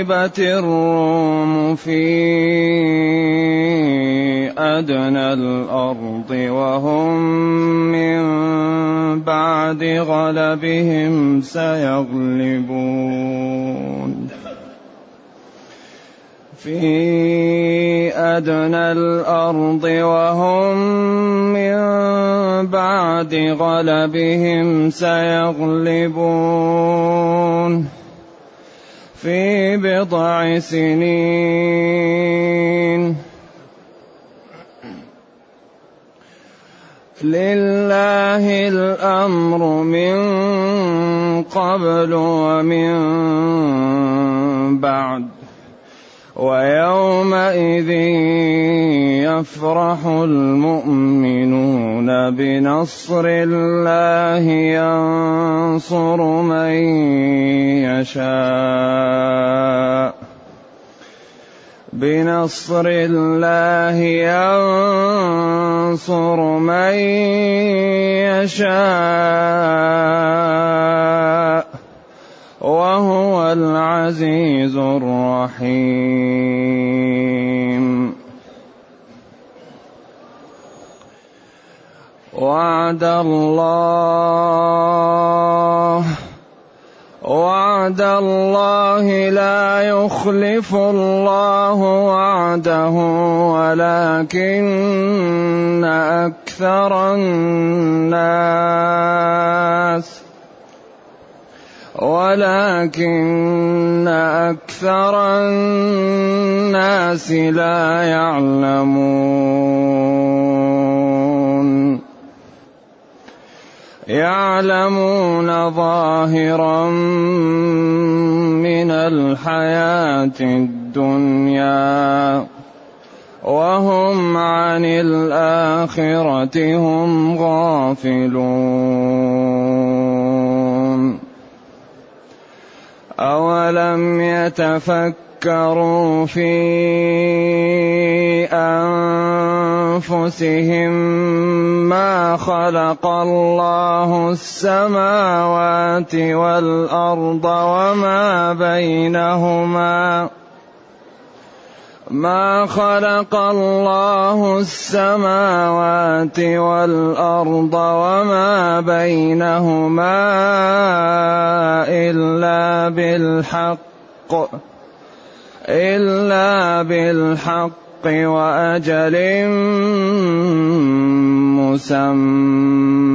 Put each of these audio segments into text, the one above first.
غلبت الروم في أدنى الأرض وهم من بعد غلبهم سيغلبون. في أدنى الأرض وهم من بعد غلبهم سيغلبون. في بضع سنين. لله الأمر من قبل ومن بعد. ويومئذ يفرح المؤمنون بنصر الله ينصر من يشاء. بنصر الله ينصر من يشاء. وهو العزيز الرحيم. وعد الله وعد الله لا يخلف الله وعده ولكن أكثر الناس ولكن أكثر الناس لا يعلمون. يعلمون ظاهرا من الحياة الدنيا وهم عن الآخرة هم غافلون. أولم يتفكروا في أنفسهم ما خلق الله السماوات والأرض وما بينهما ما خلق الله السماوات والأرض وما بينهما إلا بالحق إلا بالحق وأجل مسمى.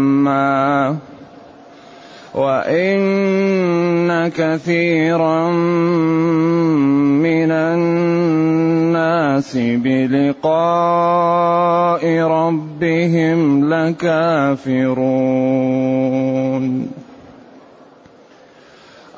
وإن كثيرا من الناس بلقاء ربهم لكافرون.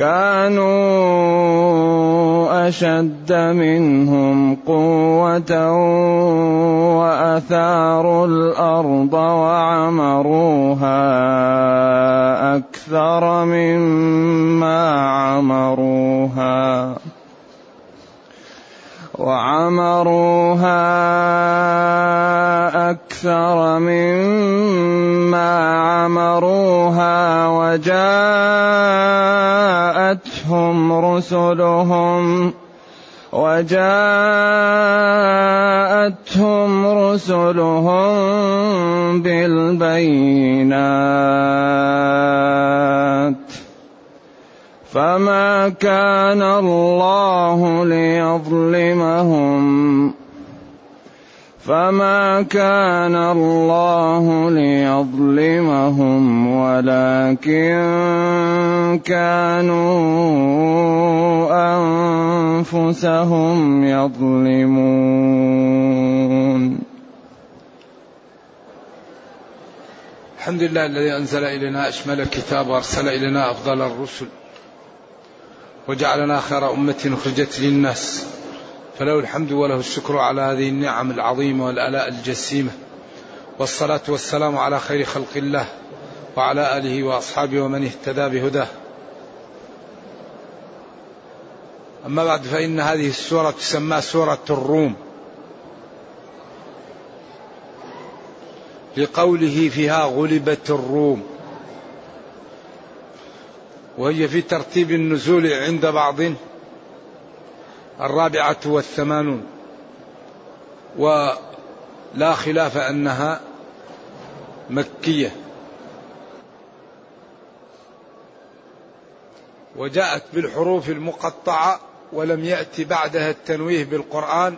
كانوا أشد منهم قوة وأثاروا الأرض وعمروها أكثر مما عمروها وعمروها أكثر مما عمروها وجاءتهم رسلهم وجاءتهم رسلهم بالبينات فما كان الله ليظلمهم فما كان الله ليظلمهم ولكن كانوا انفسهم يظلمون الحمد لله الذي أنزل إلينا أشمل الكتاب وأرسل إلينا أفضل الرسل. وجعلنا خير أمة أخرجت للناس. فله الحمد وله الشكر على هذه النعم العظيمة والآلاء الجسيمة. والصلاة والسلام على خير خلق الله وعلى آله وأصحابه ومن اهتدى بهداه. أما بعد فإن هذه السورة تسمى سورة الروم. لقوله فيها غلبت الروم. وهي في ترتيب النزول عند بعض الرابعة والثمانون. ولا خلاف أنها مكية. وجاءت بالحروف المقطعة ولم يأتي بعدها التنويه بالقرآن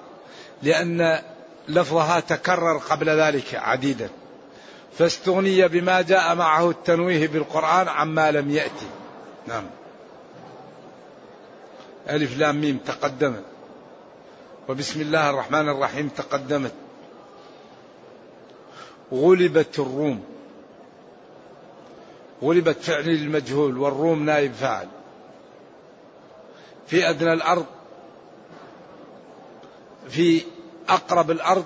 لأن لفظها تكرر قبل ذلك عديدا. فاستغني بما جاء معه التنويه بالقرآن عما لم يأتي. نعم. ألف لام ميم تقدمت. وبسم الله الرحمن الرحيم تقدمت. غلبت الروم. غلبت فعل المجهول والروم نائب فاعل. في أدنى الأرض في أقرب الأرض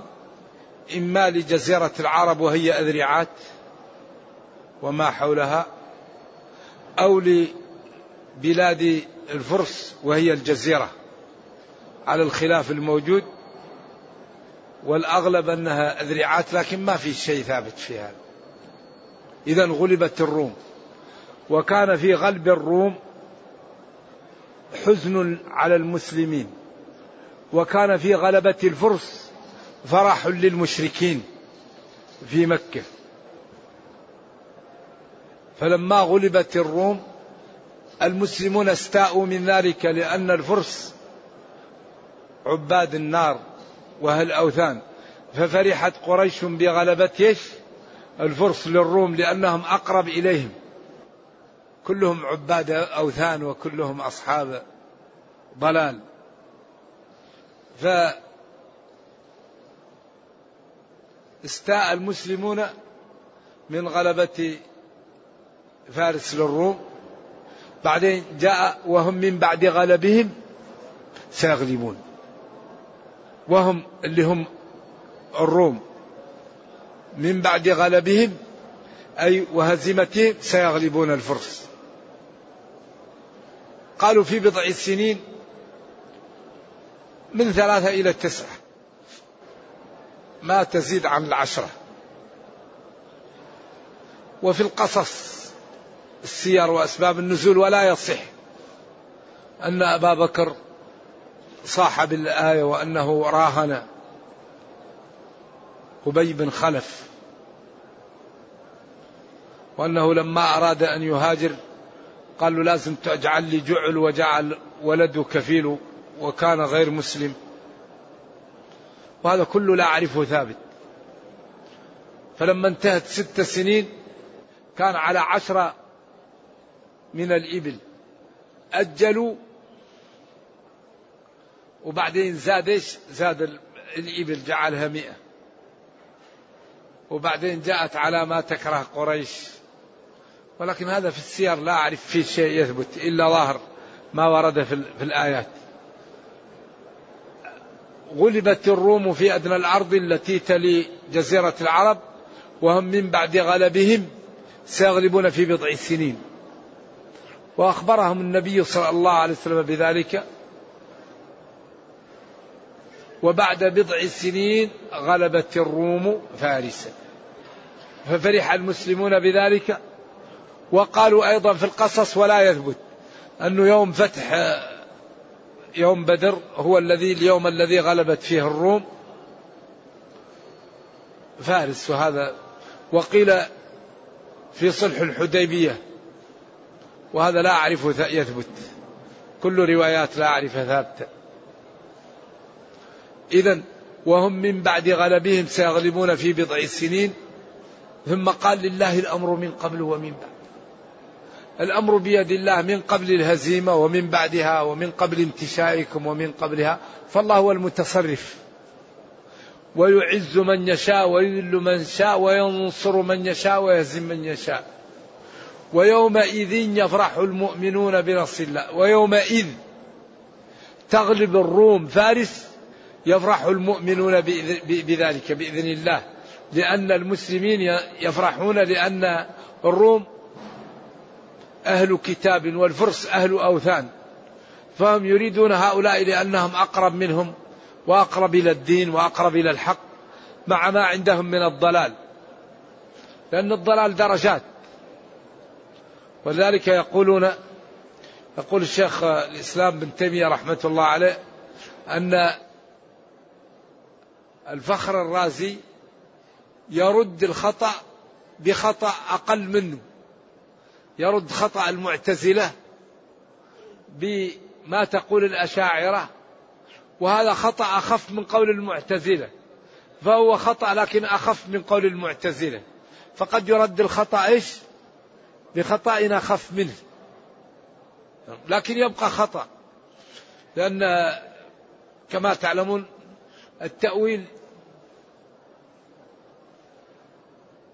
إما لجزيرة العرب وهي أذرعات وما حولها أو لبلاد الفرس وهي الجزيرة على الخلاف الموجود والأغلب أنها أذرعات لكن ما في شيء ثابت في هذا إذا غلبت الروم. وكان في غلب الروم حزن على المسلمين. وكان في غلبة الفرس فرح للمشركين في مكة. فلما غلبت الروم المسلمون استاءوا من ذلك لأن الفرس عباد النار وأهل الأوثان ففرحت قريش بغلبة؟ الفرس للروم لأنهم أقرب إليهم. كلهم عباد أوثان وكلهم أصحاب ضلال. ف استاء المسلمون من غلبة فارس للروم. بعدين جاء وهم من بعد غلبهم سيغلبون. وهم اللي هم الروم. من بعد غلبهم أي وهزيمتهم سيغلبون الفرس. قالوا في بضع سنين من ثلاثة إلى تسعة. ما تزيد عن العشرة. وفي القصص السير وأسباب النزول ولا يصح. أن أبا بكر صاح بالآية وأنه راهن أبي بن خلف وأنه لما أراد أن يهاجر قال له لازم تجعل لي جعل وجعل ولده كفيل وكان غير مسلم. وهذا كله لا أعرفه ثابت. فلما انتهت ست سنين كان على عشرة من الإبل. أجلوا. وبعدين زاد إيش؟ زاد الإبل جعلها مئة. وبعدين جاءت على ما تكره قريش. ولكن هذا في السير لا أعرف فيه شيء يثبت إلا ظاهر ما ورد في, في الآيات. غلبت الروم في أدنى الأرض التي تلي جزيرة العرب وهم من بعد غلبهم سيغلبون في بضع سنين. وأخبرهم النبي صلى الله عليه وسلم بذلك. وبعد بضع سنين غلبت الروم فارسا. ففرح المسلمون بذلك. وقالوا أيضا في القصص ولا يثبت أنه يوم فتح يوم بدر هو الذي اليوم الذي غلبت فيه الروم. فارس وهذا. وقيل في صلح الحديبية وهذا لا أعرف يثبت. كل روايات لا أعرفها ثابتة. إذا وهم من بعد غلبهم سيغلبون في بضع سنين ثم قال لله الأمر من قبل ومن بعد. الأمر بيد الله من قبل الهزيمة ومن بعدها ومن قبل انتشائكم ومن قبلها فالله هو المتصرف. ويعز من يشاء ويذل من شاء وينصر من يشاء ويهزم من يشاء. ويومئذ يفرح المؤمنون بنصر الله. ويومئذ تغلب الروم فارس يفرح المؤمنون بذلك بإذن الله. لأن المسلمين يفرحون لأن الروم أهل كتاب والفرس أهل أوثان. فهم يريدون هؤلاء لأنهم أقرب منهم وأقرب إلى الدين وأقرب إلى الحق مع ما عندهم من الضلال. لأن الضلال درجات. ولذلك يقولون يقول الشيخ الإسلام بن تيمية رحمة الله عليه أن الفخر الرازي يرد الخطأ بخطأ أقل منه يرد خطأ المعتزلة بما تقول الأشاعرة وهذا خطأ أخف من قول المعتزلة فهو خطأ لكن أخف من قول المعتزلة فقد يرد الخطأ إيش؟ بخطأ أخف منه. لكن يبقى خطأ. لأن كما تعلمون التأويل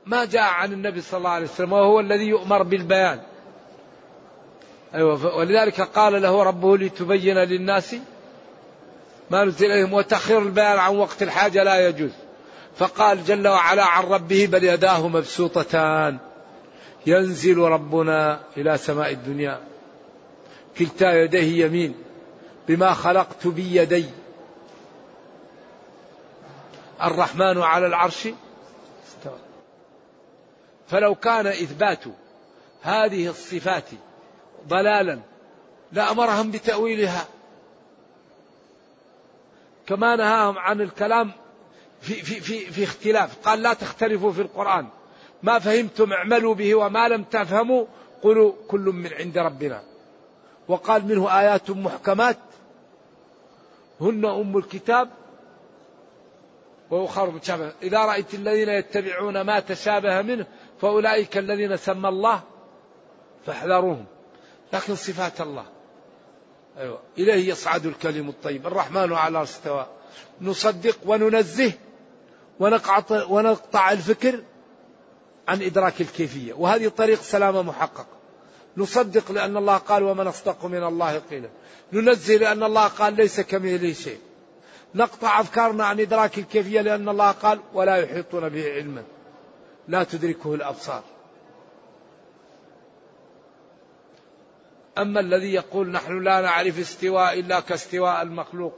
ما جاء عن النبي صلى الله عليه وسلم وهو الذي يؤمر بالبيان. أيوة ولذلك قال له ربه لتبين للناس ما نزل إليهم وتأخير البيان عن وقت الحاجة لا يجوز. فقال جل وعلا عن ربه بل يداه مبسوطتان. ينزل ربنا إلى سماء الدنيا كلتا يديه يمين بما خلقت بيدي الرحمن على العرش فلو كان إثبات هذه الصفات ضلالا لأمرهم بتأويلها. كما نهاهم عن الكلام في, في, في, في اختلاف. قال لا تختلفوا في القرآن. ما فهمتم اعملوا به وما لم تفهموا قولوا كل من عند ربنا. وقال منه آيات محكمات هن أم الكتاب وأخر متشابه إذا رأيت الذين يتبعون ما تشابه منه فأولئك الذين سمى الله فاحذروهم. لكن صفات الله. أيوة. إليه يصعد الكلم الطيب. الرحمن على استوى. نصدق وننزه ونقطع الفكر عن إدراك الكيفية. وهذه طريق سلامة محقق. نصدق لأن الله قال ومن أصدق من الله قيلا. ننزه لأن الله قال ليس كمثله شيء. نقطع أفكارنا عن إدراك الكيفية لأن الله قال ولا يحيطون به علما. لا تدركه الأبصار. أما الذي يقول نحن لا نعرف استواء إلا كاستواء المخلوق.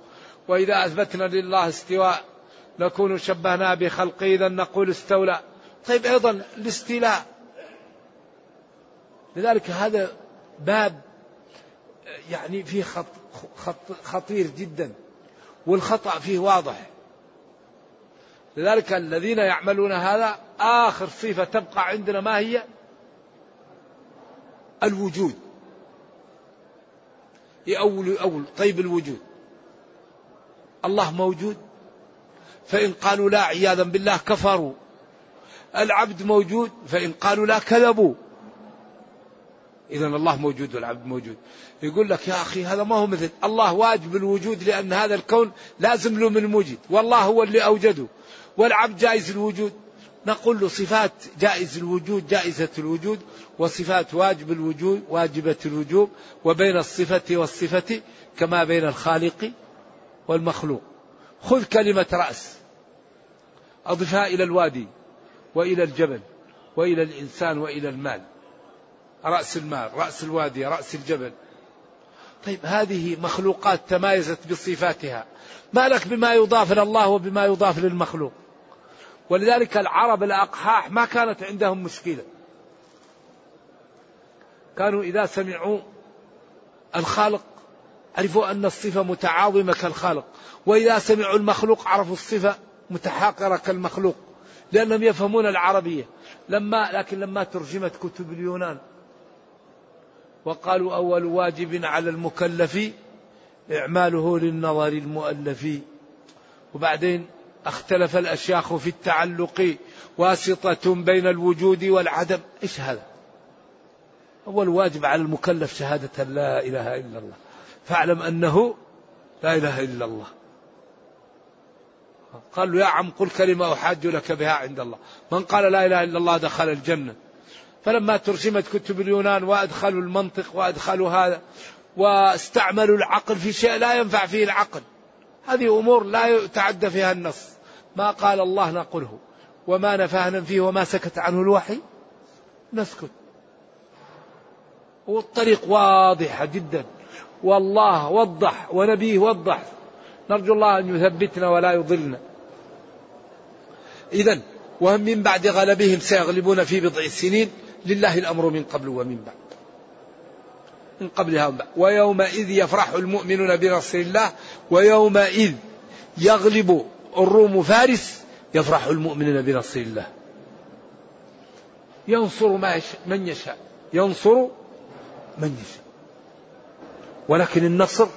وإذا أثبتنا لله استواء نكون شبهنا بخلقه إذا نقول استولى. طيب أيضا الاستيلاء. لذلك هذا باب يعني فيه خط خط خطير جدا والخطأ فيه واضح. لذلك الذين يعملون هذا آخر صفة تبقى عندنا ما هي؟ الوجود. يأول أول طيب الوجود. الله موجود. فإن قالوا لا عياذا بالله كفروا. العبد موجود فإن قالوا لا كذبوا. إذا الله موجود والعبد موجود. يقول لك يا أخي هذا ما هو مثل. الله واجب الوجود لأن هذا الكون لازم له من موجد. والله هو اللي أوجده. والعبد جائز الوجود. نقول له صفات جائز الوجود جائزة الوجود وصفات واجب الوجود واجبة الوجوب وبين الصفة والصفة كما بين الخالق والمخلوق. خذ كلمة رأس. أضفها إلى الوادي. وإلى الجبل وإلى الإنسان وإلى المال. رأس المال رأس الوادي رأس الجبل. طيب هذه مخلوقات تمايزت بصفاتها. ما لك بما يضاف إلى الله وبما يضاف للمخلوق ولذلك العرب الأقحاح ما كانت عندهم مشكلة. كانوا إذا سمعوا الخالق عرفوا أن الصفة متعاظمة كالخالق. وإذا سمعوا المخلوق عرفوا الصفة متحاقرة كالمخلوق. لأنهم يفهمون العربية. لما لكن لما ترجمت كتب اليونان وقالوا أول واجب على المكلف إعماله للنظر المؤلف. وبعدين اختلف الأشياخ في التعلق واسطة بين الوجود والعدم. إيش هذا؟ أول واجب على المكلف شهادة لا إله إلا الله. فاعلم أنه لا إله إلا الله. قال له يا عم قل كلمة أحاج لك بها عند الله. من قال لا إله إلا الله دخل الجنة. فلما ترجمت كتب اليونان وأدخلوا المنطق وأدخلوا هذا واستعملوا العقل في شيء لا ينفع فيه العقل. هذه أمور لا يتعدى فيها النص. ما قال الله نقله. وما نفعنا فيه وما سكت عنه الوحي. نسكت. والطريق واضحة جدا. والله وضح ونبيه وضح. نرجو الله أن يثبتنا ولا يضلنا. إذا وهم من بعد غلبهم سيغلبون في بضع سنين لله الأمر من قبل ومن بعد. من قبلها ومن بعد ويومئذ يفرح المؤمنون بنصر الله ويومئذ يغلب الروم فارس يفرح المؤمنون بنصر الله. ينصر ما يشاء من يشاء. ينصر من يشاء. ولكن النصر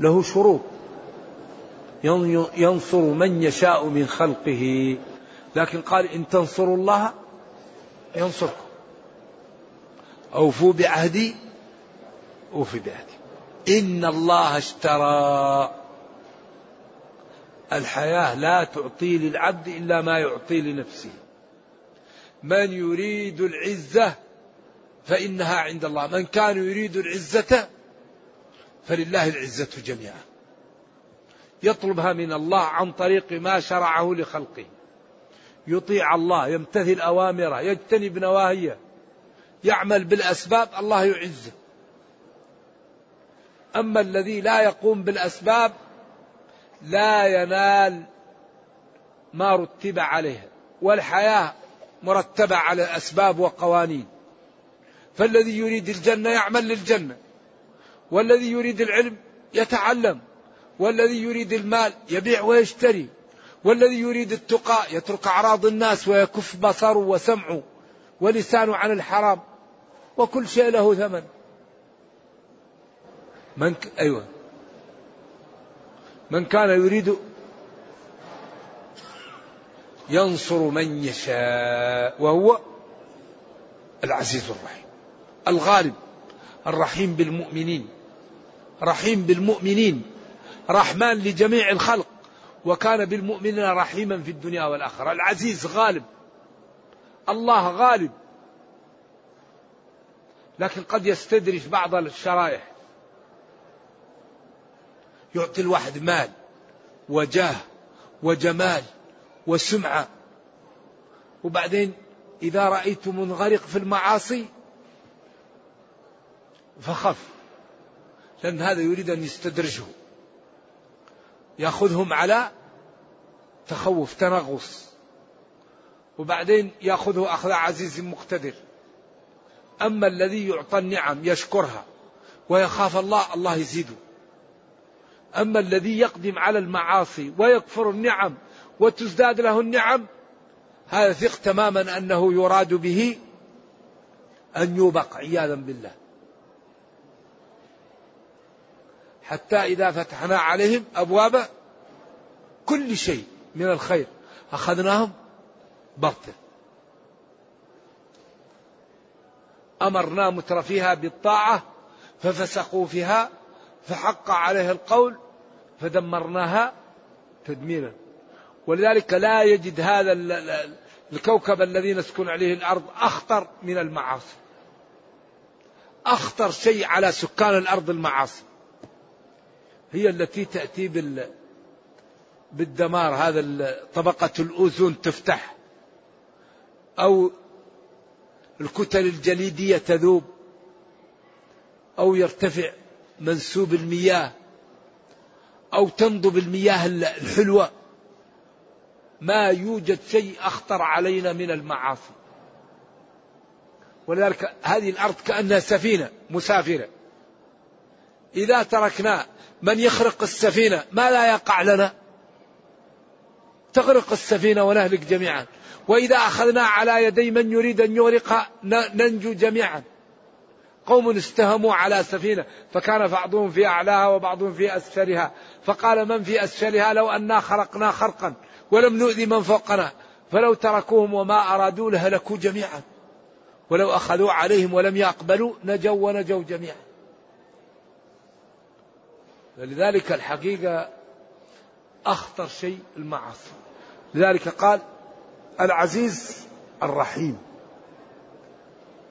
له شروط. ينصر من يشاء من خلقه. لكن قال إن تنصروا الله ينصركم. أوفوا بعهدي أوفي بعهدي. إن الله اشترى. الحياة لا تعطي للعبد إلا ما يعطي لنفسه. من يريد العزة فإنها عند الله. من كان يريد العزة فلله العزة جميعا. يطلبها من الله عن طريق ما شرعه لخلقه. يطيع الله يمتثل أوامره يجتنب نواهيه يعمل بالأسباب الله يعزه. أما الذي لا يقوم بالأسباب لا ينال ما رتب عليه والحياة مرتبة على أسباب وقوانين فالذي يريد الجنة يعمل للجنة والذي يريد العلم يتعلم. والذي يريد المال يبيع ويشتري والذي يريد التقى يترك أعراض الناس ويكف بصره وسمعه ولسانه عن الحرام وكل شيء له ثمن. من ك... أيوة. من كان يريد ينصر من يشاء وهو العزيز الرحيم. الغالب الرحيم بالمؤمنين. رحيم بالمؤمنين. رحمن لجميع الخلق وكان بالمؤمنين رحيما في الدنيا والآخرة. العزيز غالب الله غالب. لكن قد يستدرج بعض الشرائح. يعطي الواحد مال وجاه وجمال وسمعة. وبعدين إذا رأيت منغرق في المعاصي فخف. لأن هذا يريد أن يستدرجه. يأخذهم على تخوف تنغص. وبعدين يأخذه أخذ عزيز مقتدر. أما الذي يعطى النعم يشكرها ويخاف الله الله يزيده. أما الذي يقدم على المعاصي ويكفر النعم وتزداد له النعم هذا ثق تماما أنه يراد به أن يوبق عياذا بالله. حتى إذا فتحنا عليهم أبواب كل شيء من الخير. أخذناهم بغتة. أمرنا مترفيها بالطاعة ففسقوا فيها فحق عليه القول فدمرناها تدميرا. ولذلك لا يجد هذا الكوكب الذي نسكن عليه الأرض أخطر من المعاصي. أخطر شيء على سكان الأرض المعاصي. هي التي تأتي بال بالدمار هذا طبقة الأوزون تفتح أو الكتل الجليدية تذوب أو يرتفع منسوب المياه أو تنضب المياه الحلوة. ما يوجد شيء أخطر علينا من المعاصي. ولذلك هذه الأرض كأنها سفينة مسافرة. إذا تركنا من يخرق السفينة؟ ما لا يقع لنا. تغرق السفينة ونهلك جميعا. وإذا أخذنا على يدي من يريد أن يغرقها ننجو جميعا. قوم استهموا على سفينة فكان بعضهم في أعلاها وبعضهم في أسفلها. فقال من في أسفلها؟ لو أنا خرقنا خرقا ولم نؤذي من فوقنا. فلو تركوهم وما أرادوا لهلكوا جميعا. ولو أخذوا عليهم ولم يقبلوا نجوا ونجوا جميعا. فلذلك الحقيقة أخطر شيء المعاصي. لذلك قال العزيز الرحيم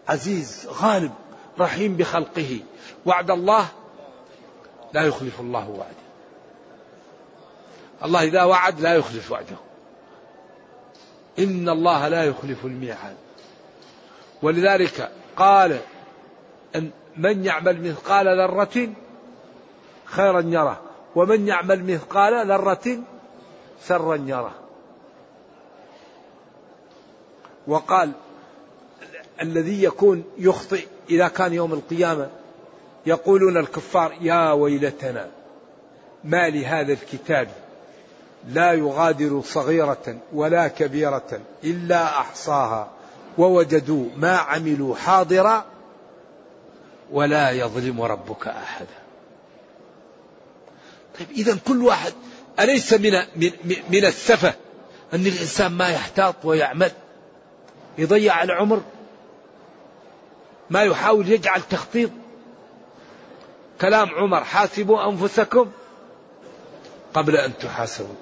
عزيز غالب رحيم بخلقه وعد الله لا يخلف الله وعده. الله إذا وعد لا يخلف وعده. إن الله لا يخلف الميعاد. ولذلك قال أن من يعمل مثقال ذرة خيرا يره ومن يعمل مثقال ذرة سرا يره وقال الذي يكون يخطئ إذا كان يوم القيامة يقولون الكفار يا ويلتنا ما لهذا الكتاب لا يغادر صغيرة ولا كبيرة إلا أحصاها ووجدوا ما عملوا حاضرا ولا يظلم ربك أحدا. طيب إذا كل واحد أليس من, من, من السفة أن الإنسان ما يحتاط ويعمل؟ يضيع العمر؟ ما يحاول يجعل تخطيط؟ كلام عمر حاسبوا أنفسكم قبل أن تحاسبوا.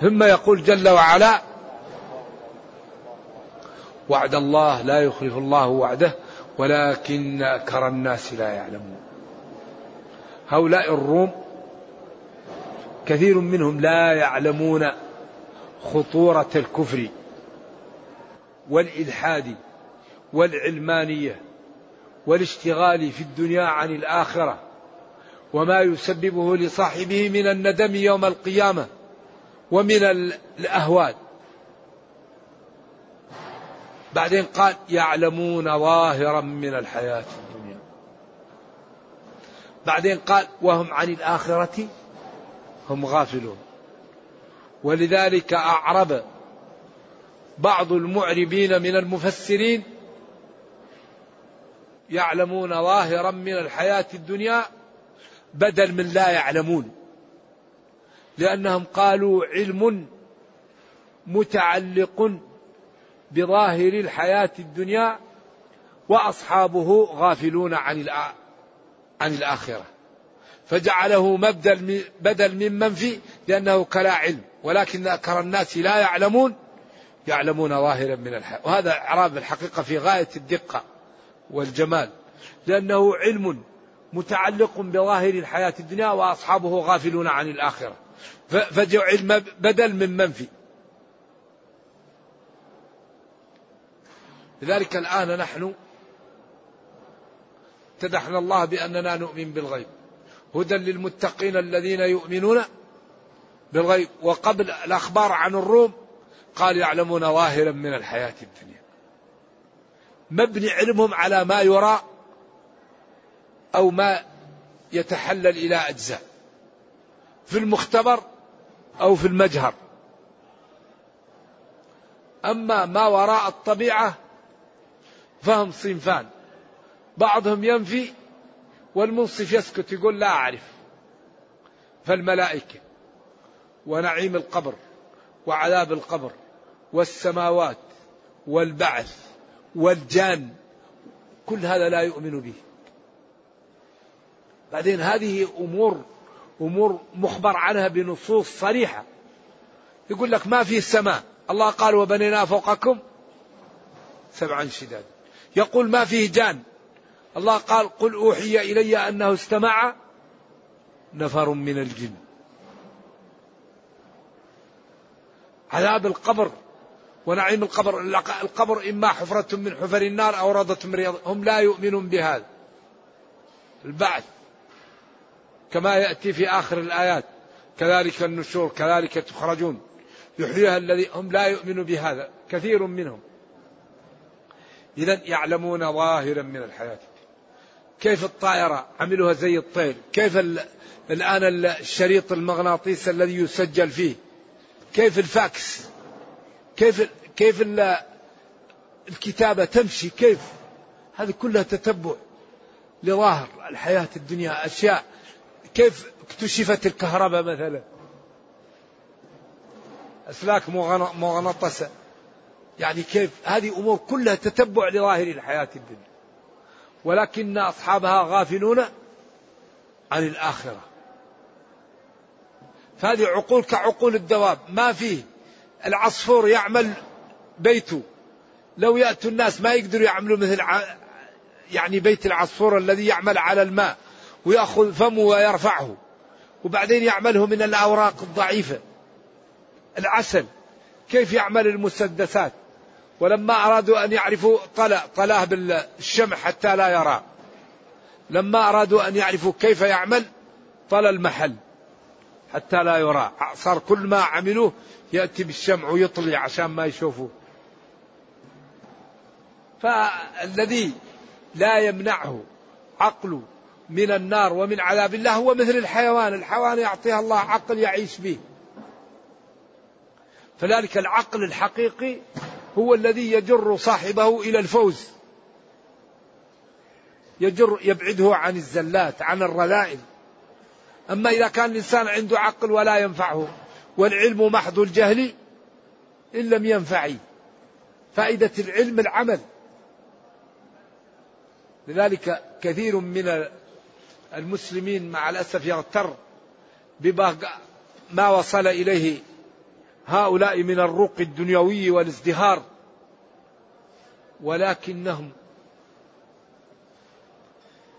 ثم يقول جل وعلا وعد الله لا يخلف الله وعده ولكن أكثر الناس لا يعلمون. هؤلاء الروم كثير منهم لا يعلمون خطورة الكفر والإلحاد والعلمانية والاشتغال في الدنيا عن الآخرة وما يسببه لصاحبه من الندم يوم القيامة ومن الأهوال. بعدين قال يعلمون ظاهرا من الحياة. بعدين قال وهم عن الآخرة هم غافلون. ولذلك أعرب بعض المعربين من المفسرين يعلمون ظاهرا من الحياة الدنيا بدل من لا يعلمون. لأنهم قالوا علم متعلق بظاهر الحياة الدنيا وأصحابه غافلون عن عن الآخرة. فجعله مبدل بدل من منفي لأنه كلا علم. ولكن أكثر الناس لا يعلمون يعلمون ظاهرا من الحياة وهذا إعراب الحقيقة في غاية الدقة والجمال. لأنه علم متعلق بظاهر الحياة الدنيا وأصحابه غافلون عن الآخرة. فجعل بدل من منفي. لذلك الآن نحن امتدحنا الله بأننا نؤمن بالغيب. هدى للمتقين الذين يؤمنون بالغيب. وقبل الأخبار عن الروم قال يعلمون ظاهرا من الحياة الدنيا. مبني علمهم على ما يرى أو ما يتحلل إلى أجزاء. في المختبر أو في المجهر. أما ما وراء الطبيعة فهم صنفان. بعضهم ينفي والمنصف يسكت يقول لا أعرف. فالملائكة ونعيم القبر وعذاب القبر والسماوات والبعث والجان كل هذا لا يؤمن به. بعدين هذه أمور أمور مخبر عنها بنصوص صريحة. يقول لك ما في السماء الله قال وبنينا فوقكم سبعا شداد. يقول ما فيه جان. الله قال قل أوحي إلي أنه استمع نفر من الجن. عذاب القبر ونعيم القبر. القبر إما حفرة من حفر النار أو روضة من رياض. هم لا يؤمنون بهذا. البعث كما يأتي في آخر الآيات. كذلك النشور كذلك تخرجون. يحييها الذي هم لا يؤمنوا بهذا. كثير منهم. إذا يعلمون ظاهرا من الحياة. كيف الطائرة عملوها زي الطير؟ كيف الآن الشريط المغناطيس الذي يسجل فيه؟ كيف الفاكس؟ كيف كيف الكتابة تمشي؟ كيف؟ هذه كلها تتبع لظاهر الحياة الدنيا أشياء. كيف اكتشفت الكهرباء مثلا؟ أسلاك مغناطسة يعني كيف؟ هذه أمور كلها تتبع لظاهر الحياة الدنيا. ولكن أصحابها غافلون عن الآخرة. فهذه عقول كعقول الدواب. ما فيه. العصفور يعمل بيته. لو يأتوا الناس ما يقدروا يعملوا مثل يعني بيت العصفور الذي يعمل على الماء ويأخذ فمه ويرفعه. وبعدين يعمله من الأوراق الضعيفة. العسل. كيف يعمل المسدسات؟ ولما أرادوا أن يعرفوا طلع طلاه بالشمع حتى لا يرى. لما أرادوا أن يعرفوا كيف يعمل طلى المحل حتى لا يرى. صار كل ما عملوه يأتي بالشمع ويطلي عشان ما يشوفوه. فالذي لا يمنعه عقله من النار ومن عذاب الله هو مثل الحيوان. الحيوان يعطيه الله عقل يعيش به. فذلك العقل الحقيقي هو الذي يجر صاحبه إلى الفوز. يجر يبعده عن الزلات عن الرذائل أما إذا كان الإنسان عنده عقل ولا ينفعه والعلم محض الجهل إن لم ينفعه فائدة العلم العمل. لذلك كثير من المسلمين مع الأسف يغتر ما وصل إليه هؤلاء من الرق الدنيوي والازدهار. ولكنهم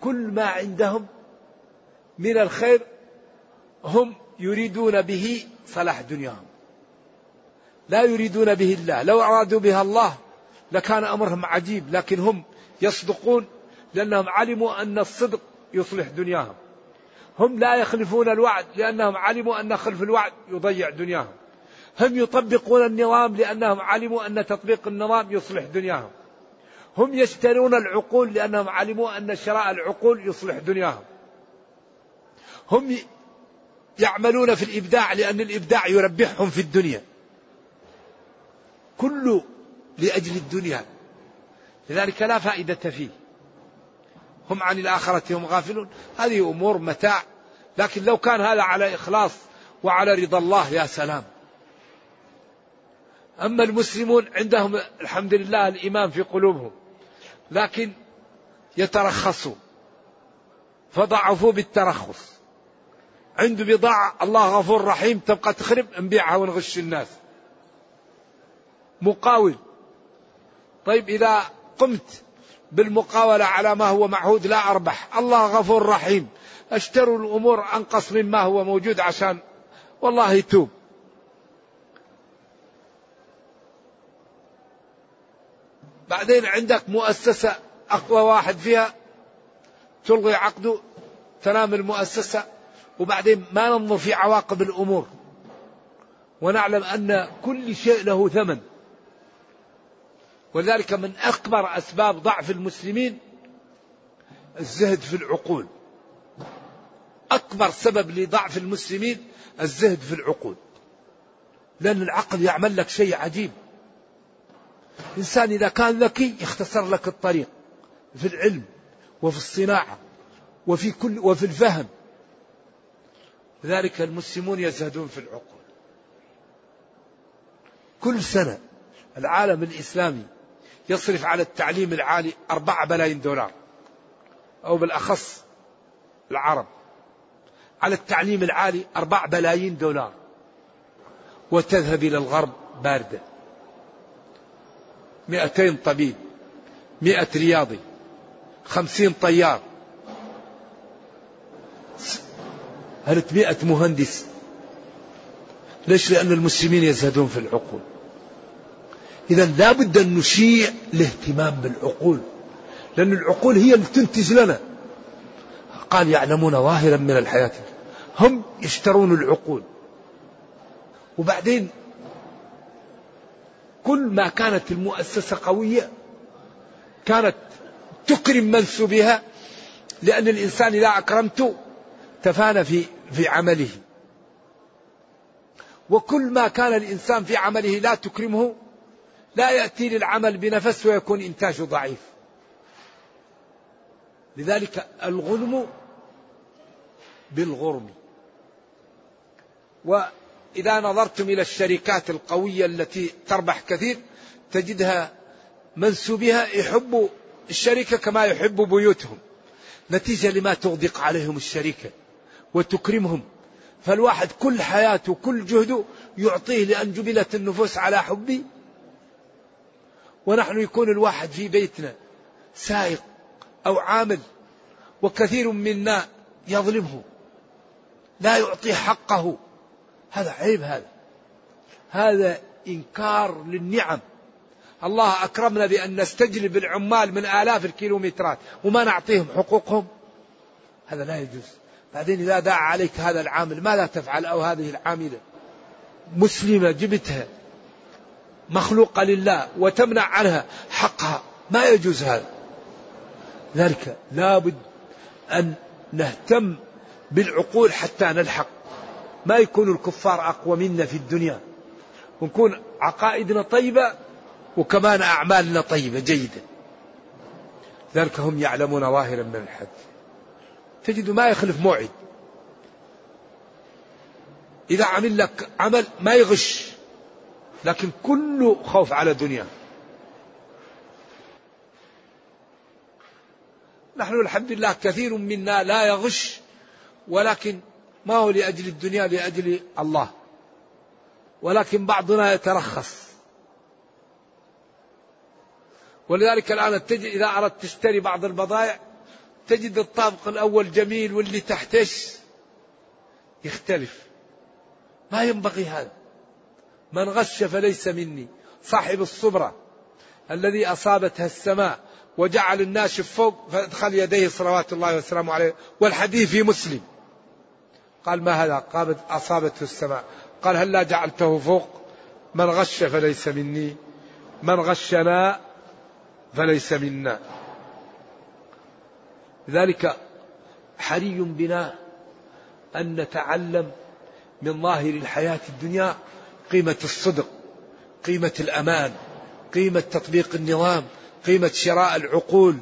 كل ما عندهم من الخير هم يريدون به صلاح دنياهم. لا يريدون به الله. لو أرادوا بها الله لكان أمرهم عجيب لكن هم يصدقون لأنهم علموا أن الصدق يصلح دنياهم. هم لا يخلفون الوعد لأنهم علموا أن خلف الوعد يضيع دنياهم. هم يطبقون النظام لأنهم علموا أن تطبيق النظام يصلح دنياهم. هم يشترون العقول لأنهم علموا أن شراء العقول يصلح دنياهم. هم يعملون في الإبداع لأن الإبداع يربحهم في الدنيا. كله لأجل الدنيا. لذلك لا فائدة فيه. هم عن الآخرة هم غافلون. هذه أمور متاع. لكن لو كان هذا على إخلاص وعلى رضا الله يا سلام. أما المسلمون عندهم الحمد لله الإيمان في قلوبهم لكن يترخصوا فضعفوا بالترخص. عنده بضاعة الله غفور رحيم تبقى تخرب نبيعها ونغش الناس. مقاول. طيب إذا قمت بالمقاولة على ما هو معهود لا أربح. الله غفور رحيم. أشتروا الأمور أنقص مما هو موجود عشان والله يتوب. بعدين عندك مؤسسة أقوى واحد فيها تلغي عقده تنام المؤسسة وبعدين ما ننظر في عواقب الأمور. ونعلم أن كل شيء له ثمن. ولذلك من أكبر أسباب ضعف المسلمين الزهد في العقول. أكبر سبب لضعف المسلمين الزهد في العقول. لأن العقل يعمل لك شيء عجيب. الإنسان إذا كان ذكي يختصر لك الطريق في العلم وفي الصناعة وفي كل وفي الفهم. لذلك المسلمون يزهدون في العقول. كل سنة العالم الإسلامي يصرف على التعليم العالي أربعة بلايين دولار أو بالأخص العرب. على التعليم العالي أربع بلايين دولار. وتذهب إلى الغرب باردة. مئتين طبيب مئة رياضي خمسين طيار. مئة مهندس؟ ليش؟ لأن المسلمين يزهدون في العقول. إذا لا بد أن نشيع الاهتمام بالعقول لأن العقول هي اللي تنتج لنا. قال يعلمون ظاهرا من الحياة. هم يشترون العقول. وبعدين كل ما كانت المؤسسة قوية كانت تكرم منسوبها لأن الإنسان إذا أكرمته تفانى في في عمله. وكل ما كان الإنسان في عمله لا تكرمه لا يأتي للعمل بنفس ويكون إنتاجه ضعيف. لذلك الغنم بالغرم. وإذا نظرتم إلى الشركات القوية التي تربح كثير تجدها منسوبها يحب الشركة كما يحب بيوتهم. نتيجة لما تغدق عليهم الشركة وتكرمهم. فالواحد كل حياته كل جهده يعطيه لأن جبلت النفوس على حبي ونحن يكون الواحد في بيتنا سائق أو عامل وكثير منا يظلمه لا يعطي حقه. هذا عيب هذا. هذا إنكار للنعم. الله أكرمنا بأن نستجلب العمال من آلاف الكيلومترات وما نعطيهم حقوقهم. هذا لا يجوز. بعدين إذا دعا عليك هذا العامل ماذا تفعل؟ أو هذه العاملة مسلمة جبتها مخلوقة لله وتمنع عنها حقها ما يجوز هذا. ذلك لابد أن نهتم بالعقول حتى نلحق. ما يكون الكفار أقوى منا في الدنيا. ونكون عقائدنا طيبة وكمان أعمالنا طيبة جيدة. ذلك هم يعلمون ظاهرا من الحد. تجد ما يخلف موعد. إذا عمل لك عمل ما يغش لكن كله خوف على دنيا. نحن الحمد لله كثير منا لا يغش ولكن ما هو لأجل الدنيا لأجل الله. ولكن بعضنا يترخص. ولذلك الآن تجد إذا أردت تشتري بعض البضائع تجد الطابق الأول جميل واللي تحتش يختلف. ما ينبغي هذا. من غش فليس مني. صاحب الصبرة الذي أصابتها السماء وجعل الناشف فوق فادخل يديه صلوات الله وسلامه عليه. والحديث في مسلم. قال ما هذا؟ قال أصابته السماء. قال هل لا جعلته فوق؟ من غش فليس مني. من غشنا فليس منا. لذلك حري بنا أن نتعلم من ظاهر الحياة الدنيا قيمة الصدق قيمة الأمان قيمة تطبيق النظام قيمة شراء العقول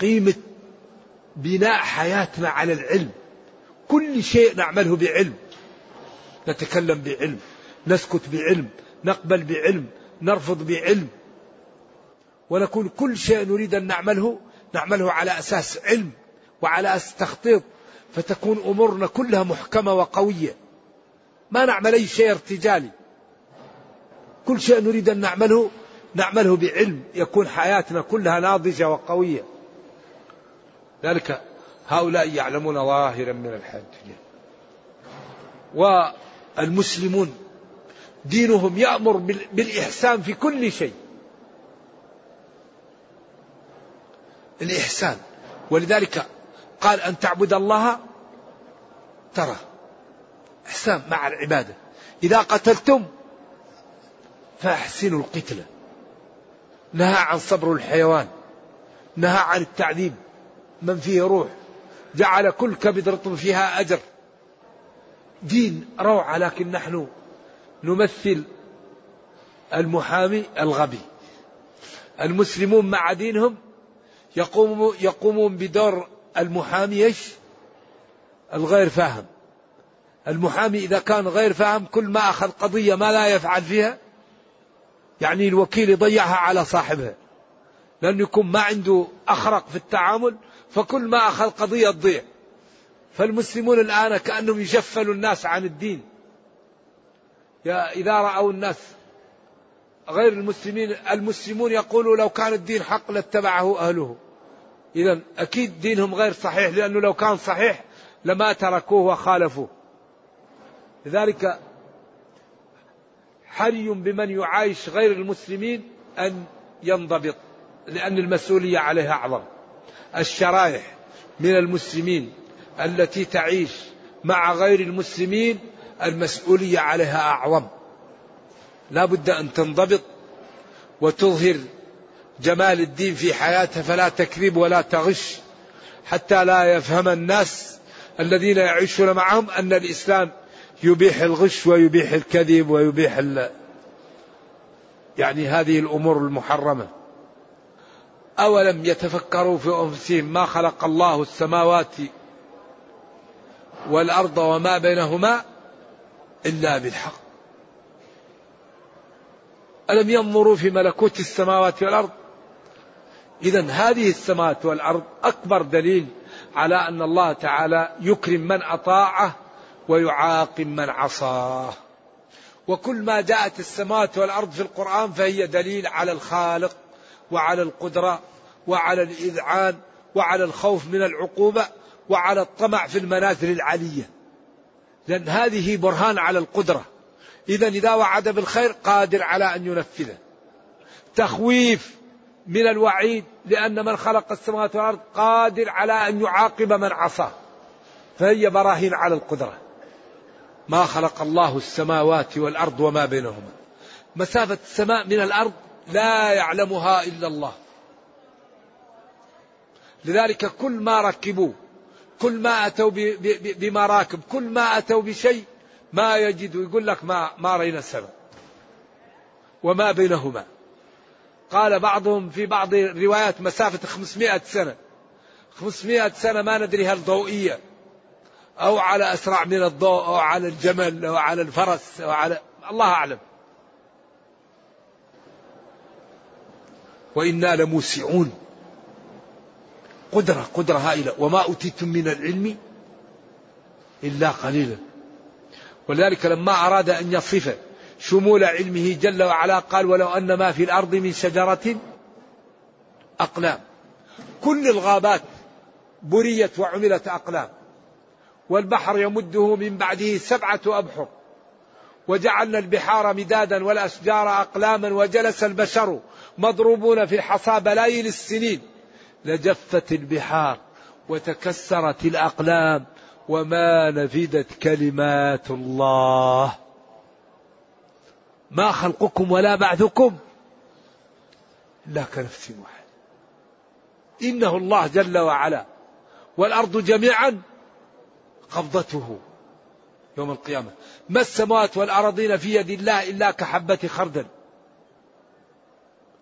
قيمة بناء حياتنا على العلم. كل شيء نعمله بعلم. نتكلم بعلم نسكت بعلم نقبل بعلم نرفض بعلم. ونكون كل شيء نريد أن نعمله نعمله على أساس علم وعلى أساس تخطيط. فتكون أمورنا كلها محكمة وقوية. ما نعمل أي شيء ارتجالي. كل شيء نريد أن نعمله نعمله بعلم. يكون حياتنا كلها ناضجة وقوية. ذلك هؤلاء يعلمون ظاهرا من الحياة والمسلمون دينهم يأمر بالإحسان في كل شيء. الإحسان. ولذلك قال أن تعبد الله ترى. إحسان مع العبادة. إذا قتلتم فأحسنوا القتلة نهى عن صبر الحيوان. نهى عن التعذيب. من فيه روح جعل كل كبد رطب فيها أجر دين روعة لكن نحن نمثل المحامي الغبي المسلمون مع دينهم يقوم يقومون بدور المحامي إيش؟ الغير فاهم. المحامي إذا كان غير فاهم كل ما أخذ قضية ما لا يفعل فيها يعني الوكيل يضيعها على صاحبها. لأنه يكون ما عنده أخرق في التعامل فكل ما أخذ قضية تضيع. فالمسلمون الآن كأنهم يشفلوا الناس عن الدين. يا إذا رأوا الناس غير المسلمين المسلمون يقولوا لو كان الدين حق لاتبعه أهله إذا أكيد دينهم غير صحيح لأنه لو كان صحيح لما تركوه وخالفوه لذلك حري بمن يعايش غير المسلمين أن ينضبط لأن المسؤولية عليها أعظم الشرائح من المسلمين التي تعيش مع غير المسلمين المسؤولية عليها أعظم لا بد أن تنضبط وتظهر جمال الدين في حياتها فلا تكذب ولا تغش حتى لا يفهم الناس الذين يعيشون معهم أن الإسلام يبيح الغش ويبيح الكذب ويبيح. يعني هذه الأمور المحرمة أولم يتفكروا في أنفسهم ما خلق الله السماوات والأرض وما بينهما إلا بالحق؟ ألم ينظروا في ملكوت السماوات والأرض؟ إذا هذه السماوات والأرض أكبر دليل على أن الله تعالى يكرم من أطاعه ويعاقب من عصاه. وكل ما جاءت السماوات والأرض في القرآن فهي دليل على الخالق. وعلى القدرة وعلى الإذعان وعلى الخوف من العقوبة وعلى الطمع في المنازل العلية. لأن هذه برهان على القدرة. إذا إذا وعد بالخير قادر على أن ينفذه. تخويف من الوعيد لأن من خلق السماوات والأرض قادر على أن يعاقب من عصاه. فهي براهين على القدرة. ما خلق الله السماوات والأرض وما بينهما. مسافة السماء من الأرض لا يعلمها إلا الله. لذلك كل ما ركبوا كل ما أتوا بمراكب كل ما أتوا بشيء ما يجد يقول لك ما ما رأينا السماء وما بينهما. قال بعضهم في بعض الروايات مسافة 500 سنة. 500 سنة ما ندري هل ضوئية أو على أسرع من الضوء أو على الجمل أو على الفرس أو على الله أعلم. وإنا لموسعون. قدرة قدرة هائلة. وما أوتيتم من العلم إلا قليلا. ولذلك لما أراد أن يصف شمول علمه جل وعلا قال ولو أن ما في الأرض من شجرة أقلام. كل الغابات بريت وعملت أقلام. والبحر يمده من بعده سبعة أبحر. وجعلنا البحار مدادا والأشجار أقلاما وجلس البشر مضروبون في الحصى بلايين السنين لجفت البحار وتكسرت الأقلام وما نفدت كلمات الله. ما خلقكم ولا بعثكم إلا كنفس واحد إنه الله جل وعلا والأرض جميعا قبضته يوم القيامة. ما السماوات والأراضين في يد الله إلا كحبة خردل.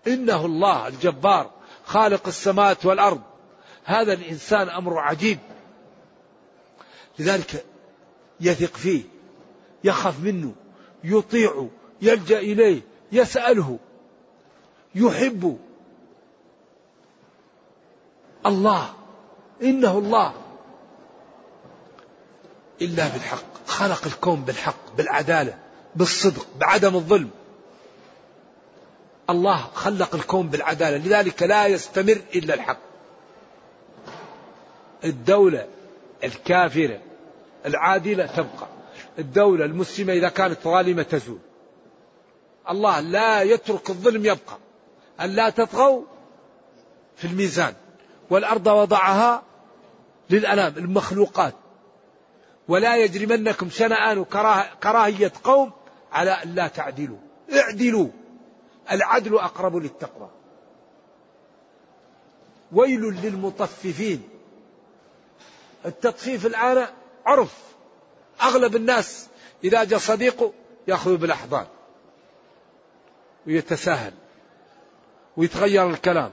إنه الله الجبار خالق السماوات والأرض. هذا الإنسان أمر عجيب. لذلك يثق فيه يخاف منه يطيع يلجأ إليه يسأله يحب. الله إنه الله. إلا بالحق خلق الكون بالحق بالعدالة بالصدق بعدم الظلم. الله خلق الكون بالعدالة لذلك لا يستمر إلا الحق. الدولة الكافرة العادلة تبقى. الدولة المسلمة إذا كانت ظالمة تزول. الله لا يترك الظلم يبقى. أن لا تطغوا في الميزان. والأرض وضعها للأنام المخلوقات. ولا يجرمنكم شنآن كراهية قوم على أن لا تعدلوا. اعدلوا. العدل أقرب للتقوى. ويل للمطففين. التطفيف الآن عرف. أغلب الناس إذا جاء صديقه يأخذ بالأحضان. ويتساهل. ويتغير الكلام.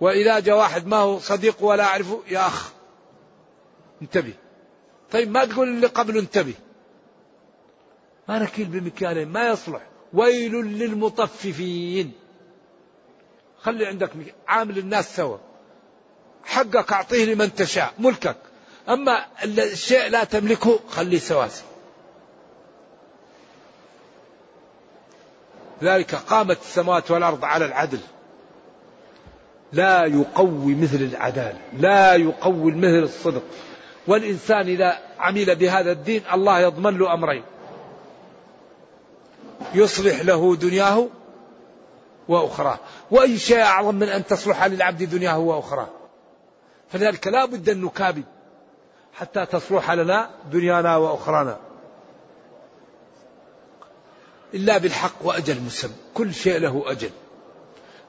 وإذا جاء واحد ما هو صديق ولا أعرفه يا أخ انتبه. طيب ما تقول اللي قبله انتبه. ما نكيل بمكيالين ما يصلح. ويل للمطففين. خلي عندك عامل الناس سوا. حقك أعطيه لمن تشاء ملكك. أما الشيء لا تملكه خليه سواسي. ذلك قامت السماوات والأرض على العدل. لا يقوي مثل العدالة لا يقوي مثل الصدق. والإنسان إذا عمل بهذا الدين الله يضمن له أمرين. يصلح له دنياه وأخراه وأي شيء أعظم من أن تصلح للعبد دنياه وأخراه فلذلك لا بد أن نكابد حتى تصلح لنا دنيانا وأخرانا. إلا بالحق وأجل مسمى، كل شيء له أجل.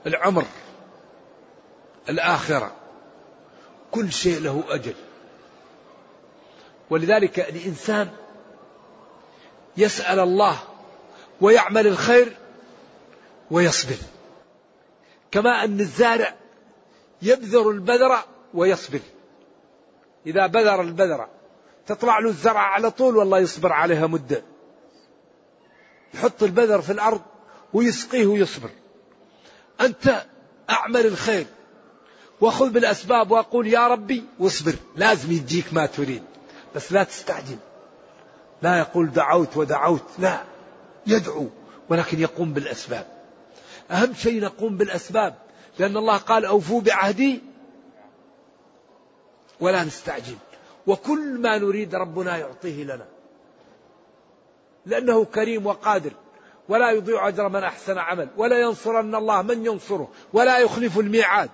العمر الآخرة كل شيء له أجل. ولذلك الإنسان يسأل الله ويعمل الخير ويصبر. كما أن الزارع يبذر البذرة ويصبر. إذا بذر البذرة تطلع له الزرع على طول والله يصبر عليها مدة. يحط البذر في الأرض ويسقيه ويصبر. أنت أعمل الخير وخذ بالأسباب وأقول يا ربي واصبر. لازم يجيك ما تريد بس لا تستعجل. لا يقول دعوت ودعوت لا. يدعو ولكن يقوم بالأسباب. أهم شيء نقوم بالأسباب لأن الله قال أوفوا بعهدي ولا نستعجل. وكل ما نريد ربنا يعطيه لنا. لأنه كريم وقادر ولا يضيع أجر من أحسن عمل ولا ينصرن الله من ينصره ولا يخلف الميعاد.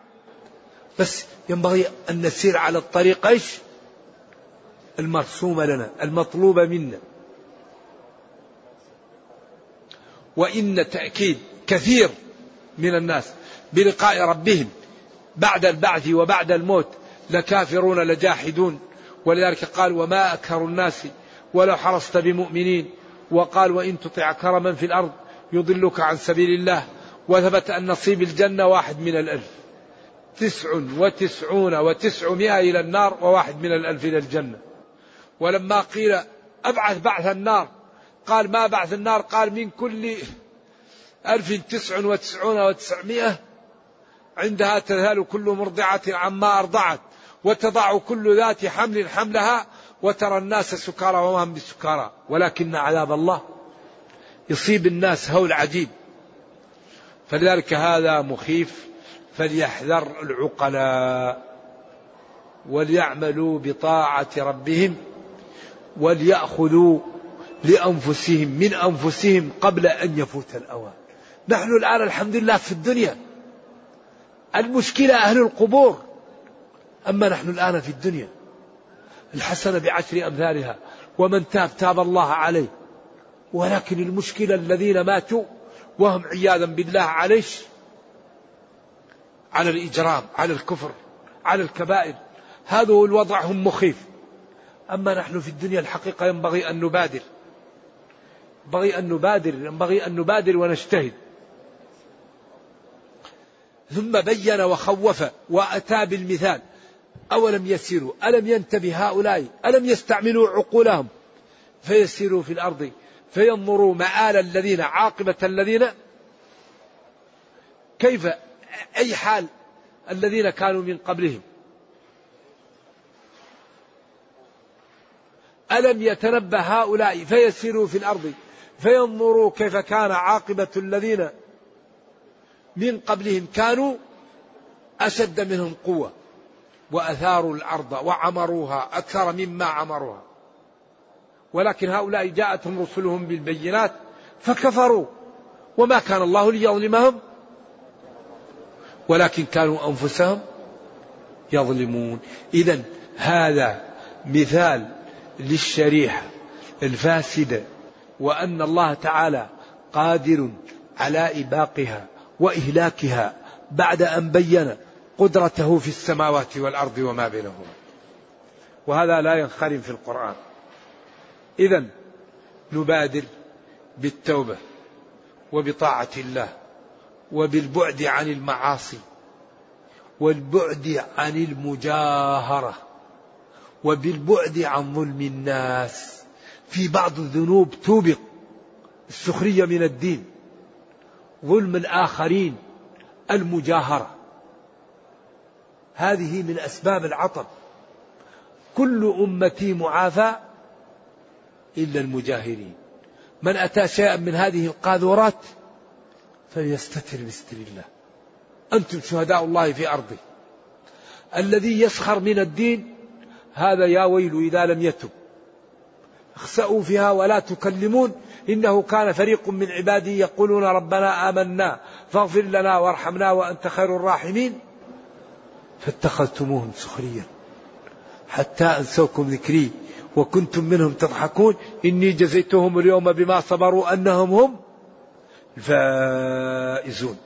بس ينبغي أن نسير على الطريق إيش؟ المرسومة لنا المطلوبة منا. وإن تأكيد كثير من الناس بلقاء ربهم بعد البعث وبعد الموت لكافرون لجاحدون. ولذلك قال وما أكثر الناس ولو حرصت بمؤمنين. وقال وإن تطع كرما في الأرض يضلك عن سبيل الله. وثبت أن نصيب الجنة واحد من الألف. تسع وتسعون وتسعمائة إلى النار وواحد من الألف إلى الجنة. ولما قيل أبعث بعث النار قال ما بعث النار قال من كل ألف تسع وتسعون وتسعمائة عندها تذهل كل مرضعة عما أرضعت وتضع كل ذات حمل حملها وترى الناس سكارى وما هم بسكارى ولكن عذاب الله يصيب الناس هول عجيب. فلذلك هذا مخيف فليحذر العقلاء وليعملوا بطاعة ربهم وليأخذوا لأنفسهم من أنفسهم قبل أن يفوت الأوان. نحن الآن الحمد لله في الدنيا. المشكلة أهل القبور. أما نحن الآن في الدنيا. الحسنة بعشر أمثالها. ومن تاب تاب الله عليه. ولكن المشكلة الذين ماتوا وهم عياذا بالله عليش على الإجرام على الكفر على الكبائر. هذا هو الوضع هم مخيف. أما نحن في الدنيا الحقيقة ينبغي أن نبادر. ينبغي أن نبادر ينبغي أن نبادر ونجتهد. ثم بين وخوف وأتى بالمثال. أولم يسيروا ألم ينتبه هؤلاء؟ ألم يستعملوا عقولهم؟ فيسيروا في الأرض فينظروا مآل الذين عاقبة الذين. كيف؟ أي حال الذين كانوا من قبلهم؟ ألم يتنبه هؤلاء؟ فيسيروا في الأرض. فينظروا كيف كان عاقبة الذين من قبلهم كانوا أشد منهم قوة وأثاروا الأرض وعمروها أكثر مما عمروها. ولكن هؤلاء جاءتهم رسلهم بالبينات فكفروا. وما كان الله ليظلمهم؟ ولكن كانوا أنفسهم يظلمون. إذا هذا مثال للشريحة الفاسدة وأن الله تعالى قادر على إباقها وإهلاكها بعد أن بين قدرته في السماوات والأرض وما بينهما. وهذا لا ينخرم في القرآن. إذا نبادر بالتوبة وبطاعة الله وبالبعد عن المعاصي والبعد عن المجاهرة وبالبعد عن ظلم الناس. في بعض الذنوب توبق السخرية من الدين ظلم الآخرين المجاهرة. هذه من أسباب العطب. كل أمتي معافى إلا المجاهرين. من أتى شيئا من هذه القاذورات فليستتر بستر الله. أنتم شهداء الله في أرضه. الذي يسخر من الدين هذا يا ويل إذا لم يتب. اخسأوا فيها ولا تكلمون. إنه كان فريق من عبادي يقولون ربنا آمنا فاغفر لنا وارحمنا وأنت خير الراحمين. فاتخذتموهم سخريا حتى أنسوكم ذكري وكنتم منهم تضحكون. إني جزيتهم اليوم بما صبروا أنهم هم الفائزون.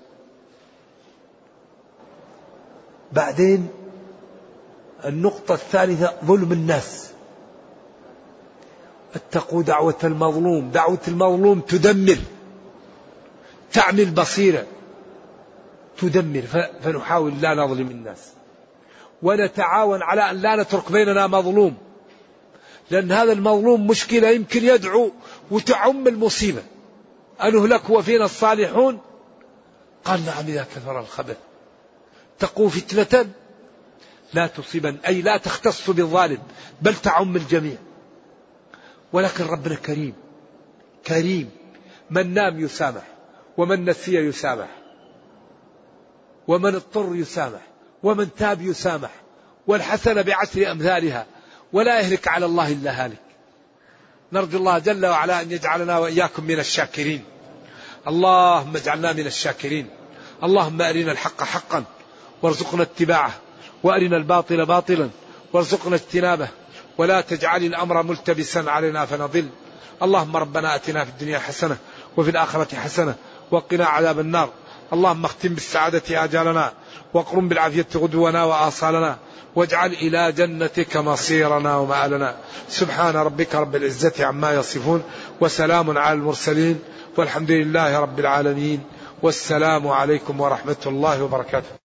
بعدين النقطة الثالثة ظلم الناس. اتقوا دعوة المظلوم. دعوة المظلوم تدمر. تعمل بصيرة. تدمر. فنحاول لا نظلم الناس. ونتعاون على أن لا نترك بيننا مظلوم. لأن هذا المظلوم مشكلة يمكن يدعو وتعم المصيبة. أن نهلك وفينا الصالحون؟ قال نعم إذا كثر الخبث تقوا فتنة لا تصيبن. أي لا تختص بالظالم. بل تعم الجميع. ولكن ربنا كريم. كريم. من نام يسامح ومن نسي يسامح ومن اضطر يسامح ومن تاب يسامح والحسنة بعشر أمثالها ولا يهلك على الله إلا هالك. نرجو الله جل وعلا أن يجعلنا وإياكم من الشاكرين. اللهم اجعلنا من الشاكرين. اللهم أرنا الحق حقا وارزقنا اتباعه وأرنا الباطل باطلا وارزقنا اجتنابه. ولا تجعل الأمر ملتبسا علينا فنضل. اللهم ربنا أتنا في الدنيا حسنة وفي الآخرة حسنة وقنا عذاب النار. اللهم اختم بالسعادة آجالنا واقرم بالعافية غدونا وآصالنا واجعل إلى جنتك مصيرنا ومآلنا. سبحان ربك رب العزة عما يصفون وسلام على المرسلين والحمد لله رب العالمين. والسلام عليكم ورحمة الله وبركاته.